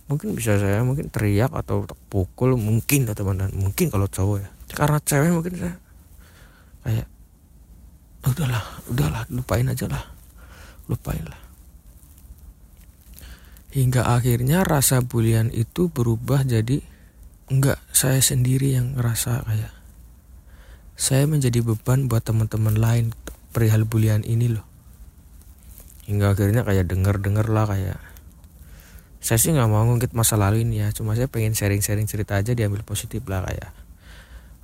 mungkin bisa saya mungkin teriak atau pukul mungkin teman-teman mungkin kalau cowok ya. Karena cewek mungkin saya kayak udahlah udahlah lupain aja lah lupain lah. Hingga akhirnya rasa bulian itu berubah jadi enggak saya sendiri yang ngerasa kayak saya menjadi beban buat teman-teman lain perihal bulian ini loh. Hingga akhirnya kayak denger-denger lah kayak saya sih nggak mau ngungkit masa lalu ini ya, cuma saya pengen sharing-sharing cerita aja diambil positif lah kayak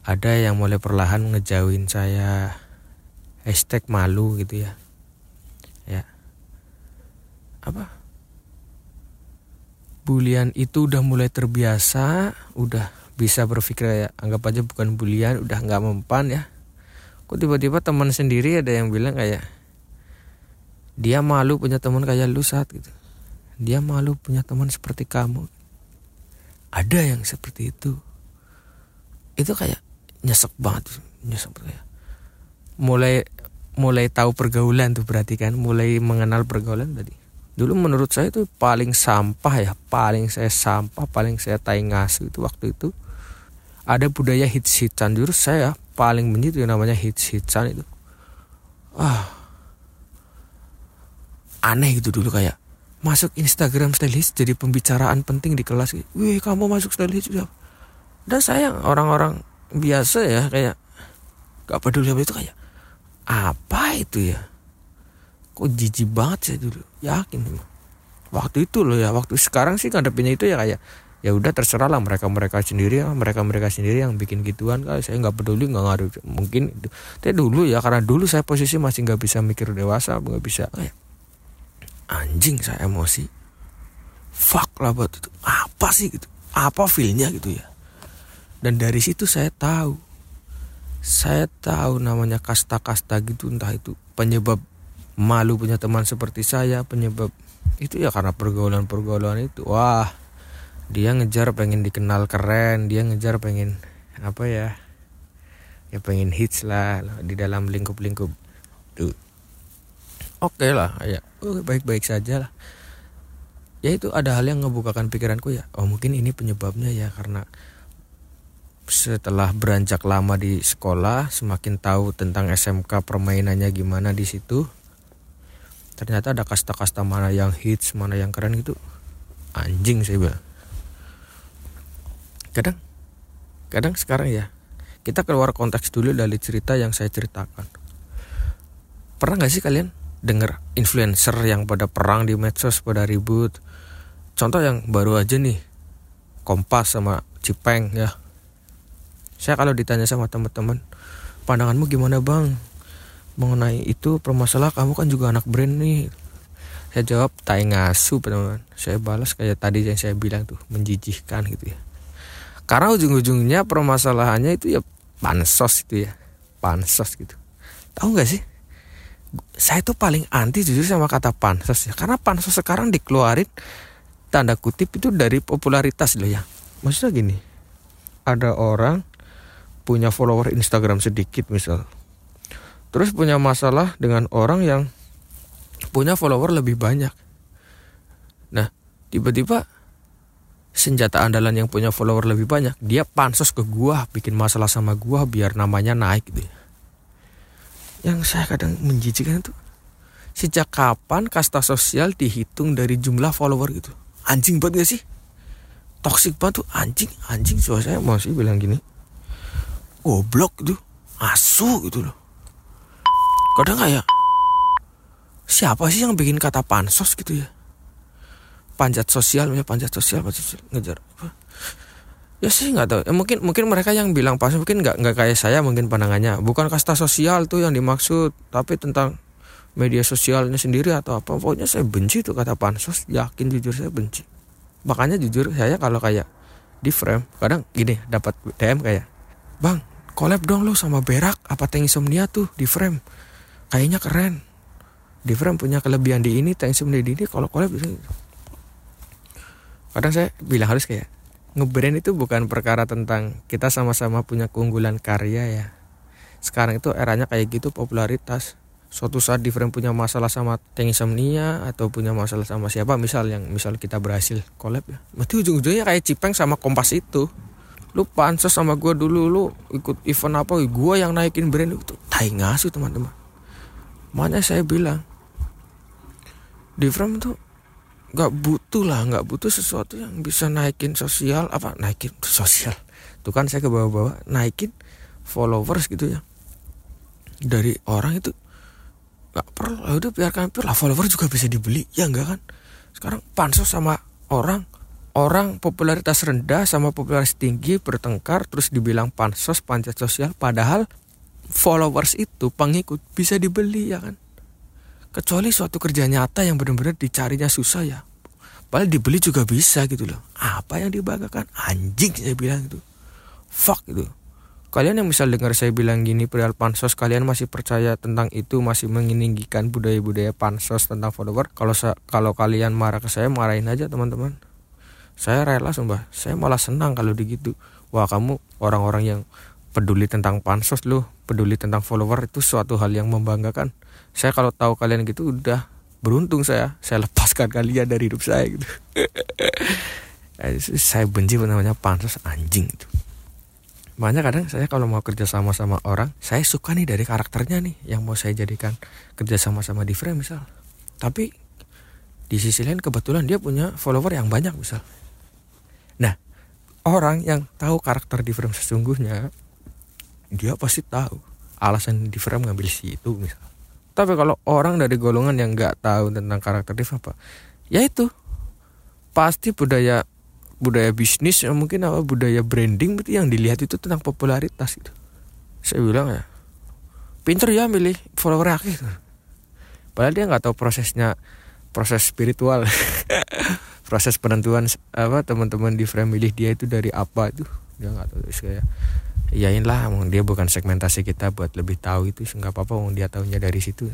ada yang mulai perlahan ngejauhin saya hashtag malu gitu ya ya apa bulian itu udah mulai terbiasa, udah bisa berpikir ya anggap aja bukan bulian, udah nggak mempan ya. Kok tiba-tiba teman sendiri ada yang bilang kayak dia malu punya teman kayak lu saat gitu. Dia malu punya teman seperti kamu. Ada yang seperti itu. Itu kayak nyesek banget, nyesek kayak mulai mulai tahu pergaulan tuh berarti kan, mulai mengenal pergaulan tadi dulu menurut saya itu paling sampah ya paling saya sampah paling saya tai ngasu itu waktu itu. Ada budaya hits hitsan jujur saya paling benci itu namanya hits hitsan itu. Ah. Aneh gitu dulu kayak masuk Instagram stylist jadi pembicaraan penting di kelas wih kamu masuk stylist ya dan saya orang-orang biasa ya kayak gak peduli apa itu kayak apa itu ya kok jijik banget saya dulu? Yakin waktu itu loh ya waktu sekarang sih ngadepinnya itu ya kayak ya udah terserah lah mereka mereka sendiri ya mereka mereka sendiri yang bikin gituan kan saya nggak peduli nggak ngaruh. Mungkin itu. Tapi dulu ya karena dulu saya posisi masih nggak bisa mikir dewasa nggak bisa. Kayak anjing saya emosi. Fuck lah buat itu. Apa sih gitu? Apa feelnya gitu ya? Dan dari situ saya tahu. Saya tahu namanya kasta-kasta gitu entah itu penyebab malu punya teman seperti saya penyebab itu ya karena pergaulan-pergaulan itu. Wah dia ngejar pengen dikenal keren dia ngejar pengen apa ya ya pengen hits lah di dalam lingkup-lingkup. Tuh oke lah ya. Baik-baik saja lah. Ya itu ada hal yang ngebukakan pikiranku ya. Oh mungkin ini penyebabnya ya karena setelah beranjak lama di sekolah semakin tahu tentang SMK permainannya gimana di situ ternyata ada kasta-kasta mana yang hits mana yang keren gitu. Anjing sih bang kadang kadang sekarang ya kita keluar konteks dulu dari cerita yang saya ceritakan. Pernah nggak sih kalian dengar influencer yang pada perang di medsos pada ribut? Contoh yang baru aja nih kompas sama cipeng ya. Saya kalau ditanya sama teman-teman pandanganmu gimana bang mengenai itu permasalah kamu kan juga anak brand nih. Saya jawab tai ngasu teman saya balas kayak tadi yang saya bilang tuh menjijikkan gitu ya. Karena ujung-ujungnya permasalahannya itu ya pansos itu ya pansos gitu. Tahu nggak sih? Saya tuh paling anti jujur sama kata pansos ya. Karena pansos sekarang dikeluarin tanda kutip itu dari popularitas loh ya. Maksudnya gini ada orang punya follower Instagram sedikit misal terus punya masalah dengan orang yang punya follower lebih banyak. Nah, tiba-tiba senjata andalan yang punya follower lebih banyak, dia pansos ke gua, bikin masalah sama gua biar namanya naik gitu. Ya. Yang saya kadang menjijikkan itu sejak kapan kasta sosial dihitung dari jumlah follower gitu? Anjing banget gak sih? Toxic banget tuh anjing, anjing so saya masih bilang gini. Goblok gitu, asu gitu loh kadang kayak siapa sih yang bikin kata pansos gitu ya? Panjat sosial ya panjat sosial panjat sosial. Ngejar. Apa? Ya sih nggak tahu. Ya, mungkin mungkin mereka yang bilang pansos mungkin nggak nggak kayak saya mungkin pandangannya. Bukan kasta sosial tuh yang dimaksud tapi tentang media sosialnya sendiri atau apa. Pokoknya saya benci tuh kata pansos. Yakin jujur saya benci. Makanya jujur saya kalau kayak di frame kadang gini dapat DM kayak bang collab dong lo sama berak apa tank insomnia tuh di frame kayaknya keren. Different punya kelebihan di ini Tank di ini kalau collab kadang saya bilang harus kayak ngebrand itu bukan perkara tentang kita sama-sama punya keunggulan karya ya. Sekarang itu eranya kayak gitu popularitas. Suatu saat different punya masalah sama Tank Insomnia atau punya masalah sama siapa misal yang misal kita berhasil collab ya. Berarti ujung-ujungnya kayak Cipeng sama Kompas itu. Lu pansos sama gue dulu lu ikut event apa gue yang naikin brand itu. Tai ngasu teman-teman makanya saya bilang di frame tuh nggak butuh lah nggak butuh sesuatu yang bisa naikin sosial apa naikin sosial. Tuh kan saya ke bawah-bawah naikin followers gitu ya. Dari orang itu nggak perlu ya udah biarkan lah follower juga bisa dibeli ya enggak kan? Sekarang pansos sama orang orang popularitas rendah sama popularitas tinggi bertengkar terus dibilang pansos panjat sosial padahal followers itu pengikut bisa dibeli ya kan? Kecuali suatu kerja nyata yang benar-benar dicarinya susah ya. Padahal dibeli juga bisa gitu loh. Apa yang dibanggakan? Anjing saya bilang gitu. Fuck gitu. Kalian yang misal dengar saya bilang gini perihal pansos kalian masih percaya tentang itu masih menginginkan budaya-budaya pansos tentang follower? Kalau kalau kalian marah ke saya marahin aja teman-teman. Saya rela sumpah. Saya malah senang kalau begitu wah kamu orang-orang yang peduli tentang pansos loh peduli tentang follower itu suatu hal yang membanggakan. Saya kalau tahu kalian gitu udah beruntung saya. Saya lepaskan kalian dari hidup saya gitu. Eh, saya benci namanya pansos anjing itu. Makanya kadang saya kalau mau kerja sama sama orang saya suka nih dari karakternya nih yang mau saya jadikan kerja sama sama di frame misal. Tapi di sisi lain kebetulan dia punya follower yang banyak misal. Nah orang yang tahu karakter di frame sesungguhnya dia pasti tahu alasan di frame ngambil si itu misal. Tapi kalau orang dari golongan yang nggak tahu tentang karakter div apa ya itu. Pasti budaya budaya bisnis ya mungkin apa budaya branding berarti yang dilihat itu tentang popularitas gitu saya bilang ya pinter ya milih follower akhir padahal dia nggak tahu prosesnya proses spiritual. Proses penentuan apa teman-teman di frame milih dia itu dari apa itu. Dia nggak tahu kayak iyain lah dia bukan segmentasi kita buat lebih tahu itu nggak apa-apa dia tahunya dari situ.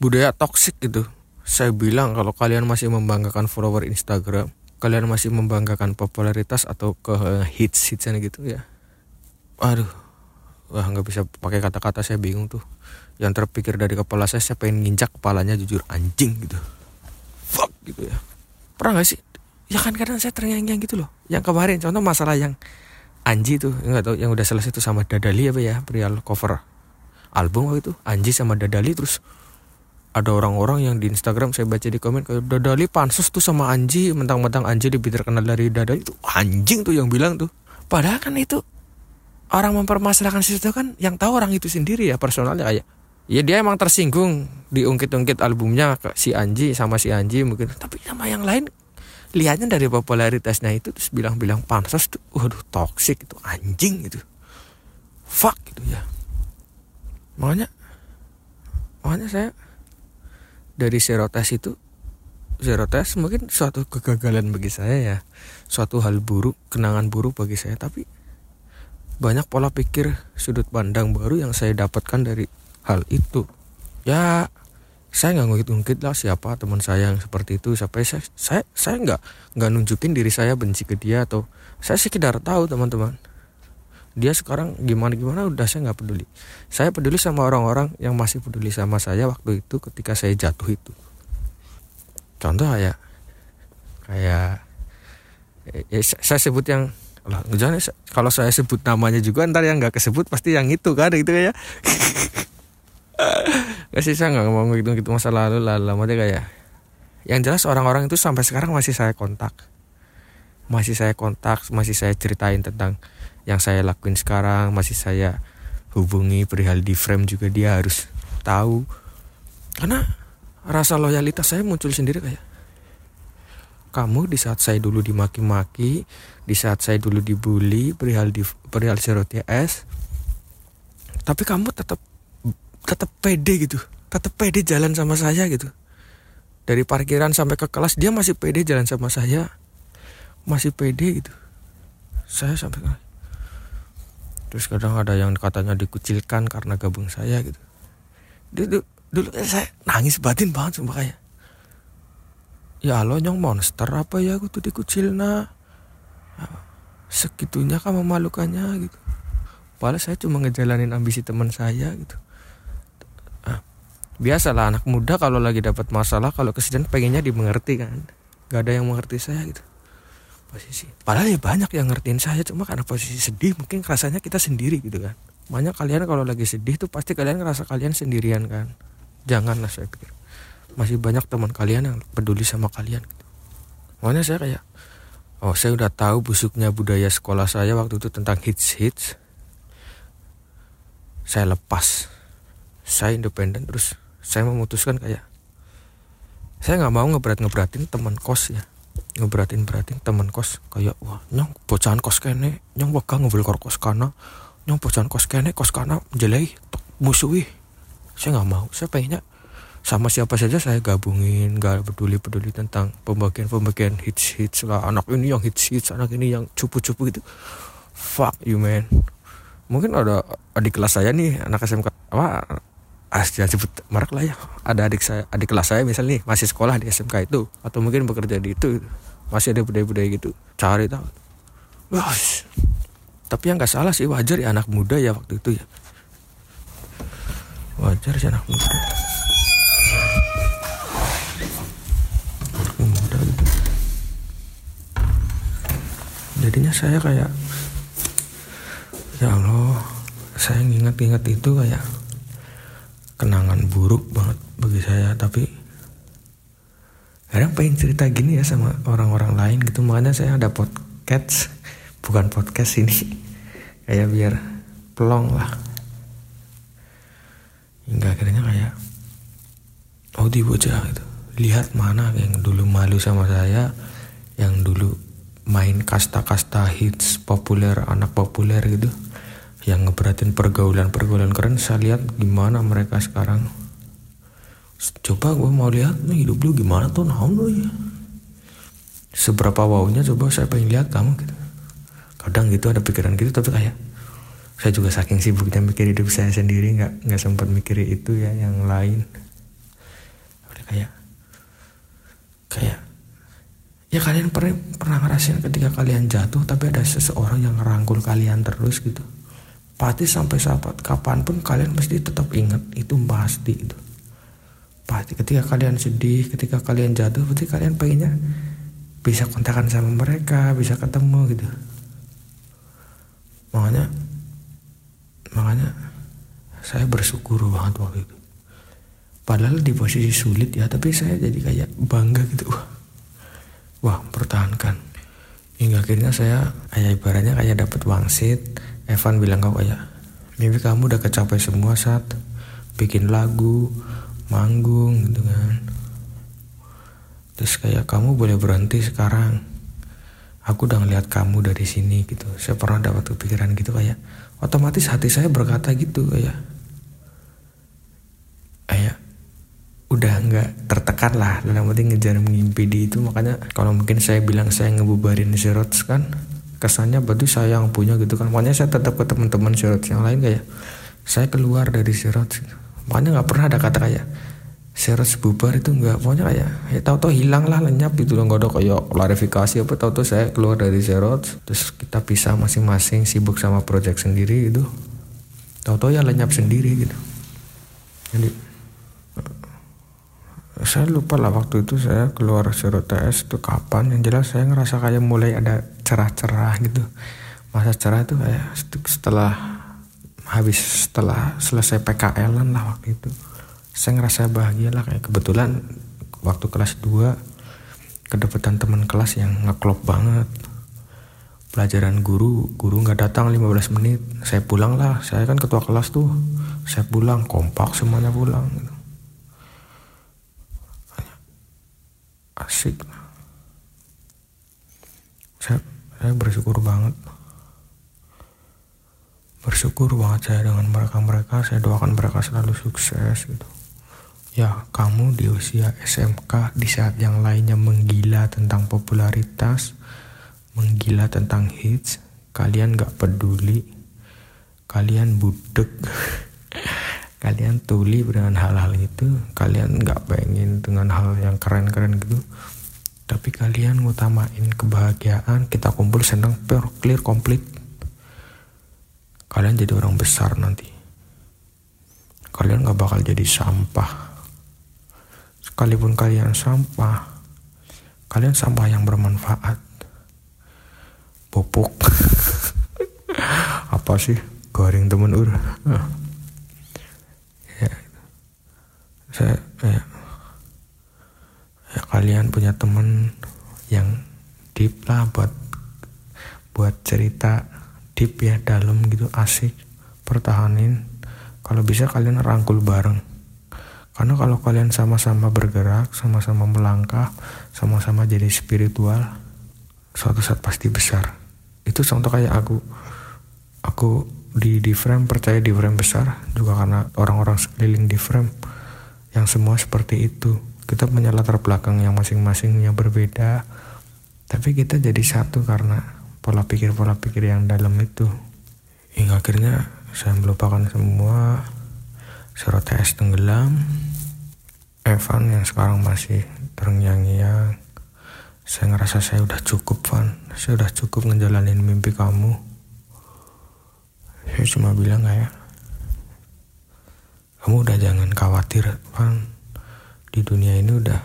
Budaya toksik gitu. Saya bilang kalau kalian masih membanggakan follower Instagram kalian masih membanggakan popularitas atau ke hits hitsan gitu ya. Aduh. Wah nggak bisa pakai kata-kata saya bingung tuh. Yang terpikir dari kepala saya saya pengen nginjak kepalanya jujur anjing gitu. Fuck gitu ya. Pernah gak sih? Ya kan kadang saya terngiang gitu loh. Yang kemarin contoh masalah yang Anji tuh nggak tahu yang udah selesai tuh sama Dadali apa ya perihal cover album waktu itu. Anji sama Dadali terus ada orang-orang yang di Instagram saya baca di komen kayak Dadali pansus tuh sama Anji mentang-mentang Anji lebih terkenal dari Dadali itu anjing tuh yang bilang tuh. Padahal kan itu orang mempermasalahkan situ kan yang tahu orang itu sendiri ya personalnya. Kayak ya dia emang tersinggung diungkit-ungkit albumnya si Anji sama si Anji mungkin. Tapi sama yang lain lihatnya dari popularitasnya itu terus bilang-bilang pansos tuh waduh toxic itu anjing gitu fuck gitu ya. Makanya makanya saya dari zero test itu zero test mungkin suatu kegagalan bagi saya ya. Suatu hal buruk kenangan buruk bagi saya. Tapi banyak pola pikir sudut pandang baru yang saya dapatkan dari hal itu. Ya saya nggak ngungkit-ngungkit lah siapa teman saya yang seperti itu. Sampai saya saya saya nggak nggak nunjukin diri saya benci ke dia atau saya sekedar tahu teman-teman. Dia sekarang gimana gimana udah saya nggak peduli. Saya peduli sama orang-orang yang masih peduli sama saya waktu itu ketika saya jatuh itu. Contoh kayak kayak ya, saya sebut yang lah jangan kalau saya sebut namanya juga ntar yang nggak kesebut pasti yang itu kan gitu ya Gak sih saya nggak ngomong gitu gitu masa lalu lah lama deh kayak yang jelas orang-orang itu sampai sekarang masih saya kontak. Masih saya kontak masih saya ceritain tentang yang saya lakuin sekarang masih saya hubungi perihal di frame juga dia harus tahu. Karena rasa loyalitas saya muncul sendiri kayak kamu di saat saya dulu dimaki-maki di saat saya dulu dibully perihal di perihal es tapi kamu tetap tetap pede gitu. Tetap pede jalan sama saya gitu. Dari parkiran sampai ke kelas dia masih pede jalan sama saya. Masih pede gitu. Saya sampai terus kadang ada yang katanya dikucilkan karena gabung saya gitu. Dulu dulu saya nangis batin banget sumpah kayak ya lo nyong monster apa ya aku tuh dikucil nah segitunya kan memalukannya? gitu. Padahal saya cuma ngejalanin ambisi teman saya gitu biasalah anak muda kalau lagi dapat masalah kalau kesedihan pengennya dimengerti kan. Gak ada yang mengerti saya gitu. Posisi. Padahal ya banyak yang ngertiin saya cuma karena posisi sedih mungkin rasanya kita sendiri gitu kan. Banyak kalian kalau lagi sedih tuh pasti kalian ngerasa kalian sendirian kan. Janganlah saya pikir. Masih banyak teman kalian yang peduli sama kalian gitu. makanya saya kayak oh saya udah tahu busuknya budaya sekolah saya waktu itu tentang hits hits saya lepas. Saya independen terus saya memutuskan kayak saya nggak mau ngeberat ngeberatin teman kos ya. Ngeberatin beratin teman kos kayak wah nyong bocahan kos kene nyong wega ngobrol kos kana nyong bocahan kos kene kos kana jelai musuhi. Saya nggak mau. Saya pengennya sama siapa saja saya gabungin gak peduli peduli tentang pembagian pembagian hits hits lah anak ini yang hits hits anak ini yang cupu cupu gitu. Fuck you man. Mungkin ada adik kelas saya nih anak SMK apa jangan sebut merek lah ya. Ada adik saya adik kelas saya misalnya nih masih sekolah di SMK itu atau mungkin bekerja di itu masih ada budaya-budaya gitu. Cari tahu. Wah tapi yang nggak salah sih wajar ya anak muda ya waktu itu ya. Wajar sih anak muda. Muda gitu. Jadinya saya kayak ya Allah saya ingat-ingat itu kayak kenangan buruk banget bagi saya tapi kadang pengen cerita gini ya sama orang-orang lain gitu. Makanya saya ada podcast bukan podcast ini kayak biar pelong lah. Hingga akhirnya kayak oh di bocah gitu lihat mana yang dulu malu sama saya yang dulu main kasta-kasta hits populer anak populer gitu yang ngeberatin pergaulan-pergaulan keren saya lihat gimana mereka sekarang. Coba gue mau lihat nih hidup lu gimana tuh nah lu ya seberapa wownya coba saya pengen lihat kamu gitu. Kadang gitu ada pikiran gitu tapi kayak saya juga saking sibuknya mikir hidup saya sendiri nggak nggak sempat mikir itu ya yang lain. Kayak kayak ya kalian pernah pernah ngerasain ketika kalian jatuh tapi ada seseorang yang ngerangkul kalian terus gitu pasti sampai saat kapan pun kalian mesti tetap ingat itu pasti itu. Pasti ketika kalian sedih ketika kalian jatuh pasti kalian pengennya bisa kontakkan sama mereka bisa ketemu gitu. Makanya makanya saya bersyukur banget waktu itu. Padahal di posisi sulit ya tapi saya jadi kayak bangga gitu. Wah wah pertahankan. Hingga akhirnya saya kayak ibaratnya kayak dapat wangsit Evan bilang kau kayak mimpi kamu udah kecapai semua saat bikin lagu manggung gitu kan. Terus kayak kamu boleh berhenti sekarang. Aku udah ngeliat kamu dari sini gitu. Saya pernah dapat kepikiran gitu kayak otomatis hati saya berkata gitu kayak. Kayak udah nggak tertekan lah. Dalam arti ngejar mimpi di itu. Makanya kalau mungkin saya bilang saya ngebubarin Zerots kan kesannya berarti saya yang punya gitu kan. Makanya saya tetap ke teman-teman Zerots yang lain kayak saya keluar dari gitu. makanya nggak pernah ada kata kayak Zerots bubar itu nggak. Pokoknya kayak ya tahu-tahu hilang lah lenyap gitu loh. Nggak ada kayak klarifikasi apa tahu-tahu saya keluar dari Zerots terus kita pisah masing-masing sibuk sama project sendiri gitu. Tahu-tahu ya lenyap sendiri gitu. Jadi saya lupa lah waktu itu saya keluar Zero TS itu kapan. Yang jelas saya ngerasa kayak mulai ada cerah-cerah gitu. Masa cerah itu kayak setelah habis setelah selesai PKL lah waktu itu. Saya ngerasa bahagia lah kayak kebetulan waktu kelas 2 kedapatan teman kelas yang ngeklop banget. Pelajaran guru guru nggak datang 15 menit. Saya pulang lah saya kan ketua kelas tuh. Saya pulang kompak semuanya pulang gitu. Asik. Saya saya bersyukur banget. Bersyukur banget saya dengan mereka mereka saya doakan mereka selalu sukses gitu. Ya kamu di usia SMK di saat yang lainnya menggila tentang popularitas menggila tentang hits kalian gak peduli. Kalian budek kalian tuli dengan hal-hal itu kalian nggak pengen dengan hal yang keren-keren gitu. Tapi kalian ngutamain kebahagiaan kita kumpul senang clear komplit kalian jadi orang besar nanti. Kalian nggak bakal jadi sampah. Sekalipun kalian sampah kalian sampah yang bermanfaat. Popok apa sih? Garing temen ur saya kayak ya kalian punya temen yang deep lah buat buat cerita deep ya dalam gitu asik pertahanin. Kalau bisa kalian rangkul bareng. Karena kalau kalian sama-sama bergerak sama-sama melangkah sama-sama jadi spiritual suatu saat pasti besar. Itu contoh kayak aku. Aku di di frame percaya di frame besar juga karena orang-orang sekeliling di frame yang semua seperti itu. Kita punya latar belakang yang masing-masing yang berbeda. Tapi kita jadi satu karena pola pikir pola pikir yang dalam itu. Hingga akhirnya saya melupakan semua surat tes tenggelam. Evan yang sekarang masih terngiang-ngiang. Saya ngerasa saya udah cukup Van. Saya udah cukup ngejalanin mimpi kamu. Saya cuma bilang kayak kamu udah jangan khawatir Van. Di dunia ini udah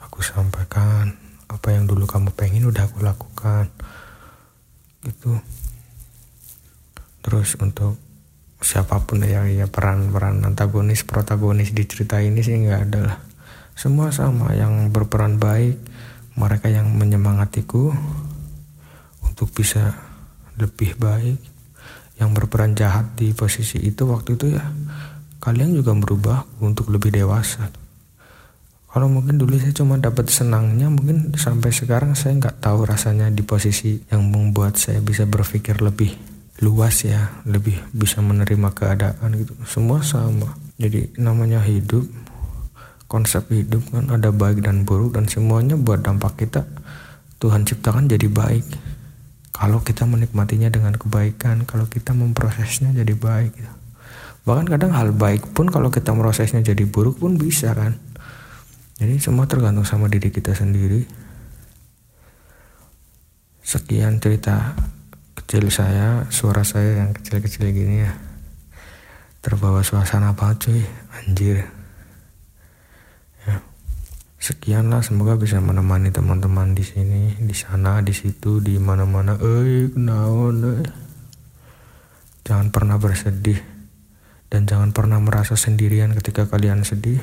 aku sampaikan. Apa yang dulu kamu pengen udah aku lakukan. Gitu. Terus untuk siapa pun ya ya peran-peran antagonis protagonis di cerita ini sih nggak ada lah. Semua sama yang berperan baik mereka yang menyemangatiku untuk bisa lebih baik. Yang berperan jahat di posisi itu waktu itu ya kalian juga berubah untuk lebih dewasa. Kalau mungkin dulu saya cuma dapat senangnya mungkin sampai sekarang saya nggak tahu rasanya di posisi yang membuat saya bisa berpikir lebih luas ya lebih bisa menerima keadaan gitu. Semua sama. Jadi namanya hidup konsep hidup kan ada baik dan buruk dan semuanya buat dampak kita Tuhan ciptakan jadi baik. Kalau kita menikmatinya dengan kebaikan kalau kita memprosesnya jadi baik gitu. Bahkan kadang hal baik pun kalau kita prosesnya jadi buruk pun bisa kan. Jadi semua tergantung sama diri kita sendiri. Sekian cerita kecil saya, suara saya yang kecil-kecil gini ya. Terbawa suasana banget cuy, anjir. Ya. Sekian lah, semoga bisa menemani teman-teman di sini, di sana, di situ, di mana-mana. Eh, kenaon, eh. Jangan pernah bersedih dan jangan pernah merasa sendirian ketika kalian sedih.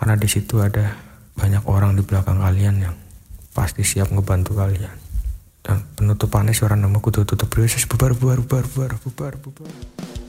karena di situ ada banyak orang di belakang kalian yang pasti siap ngebantu kalian dan penutupannya suara nama kudu tutup bubar bubar bubar bubar bubar bubar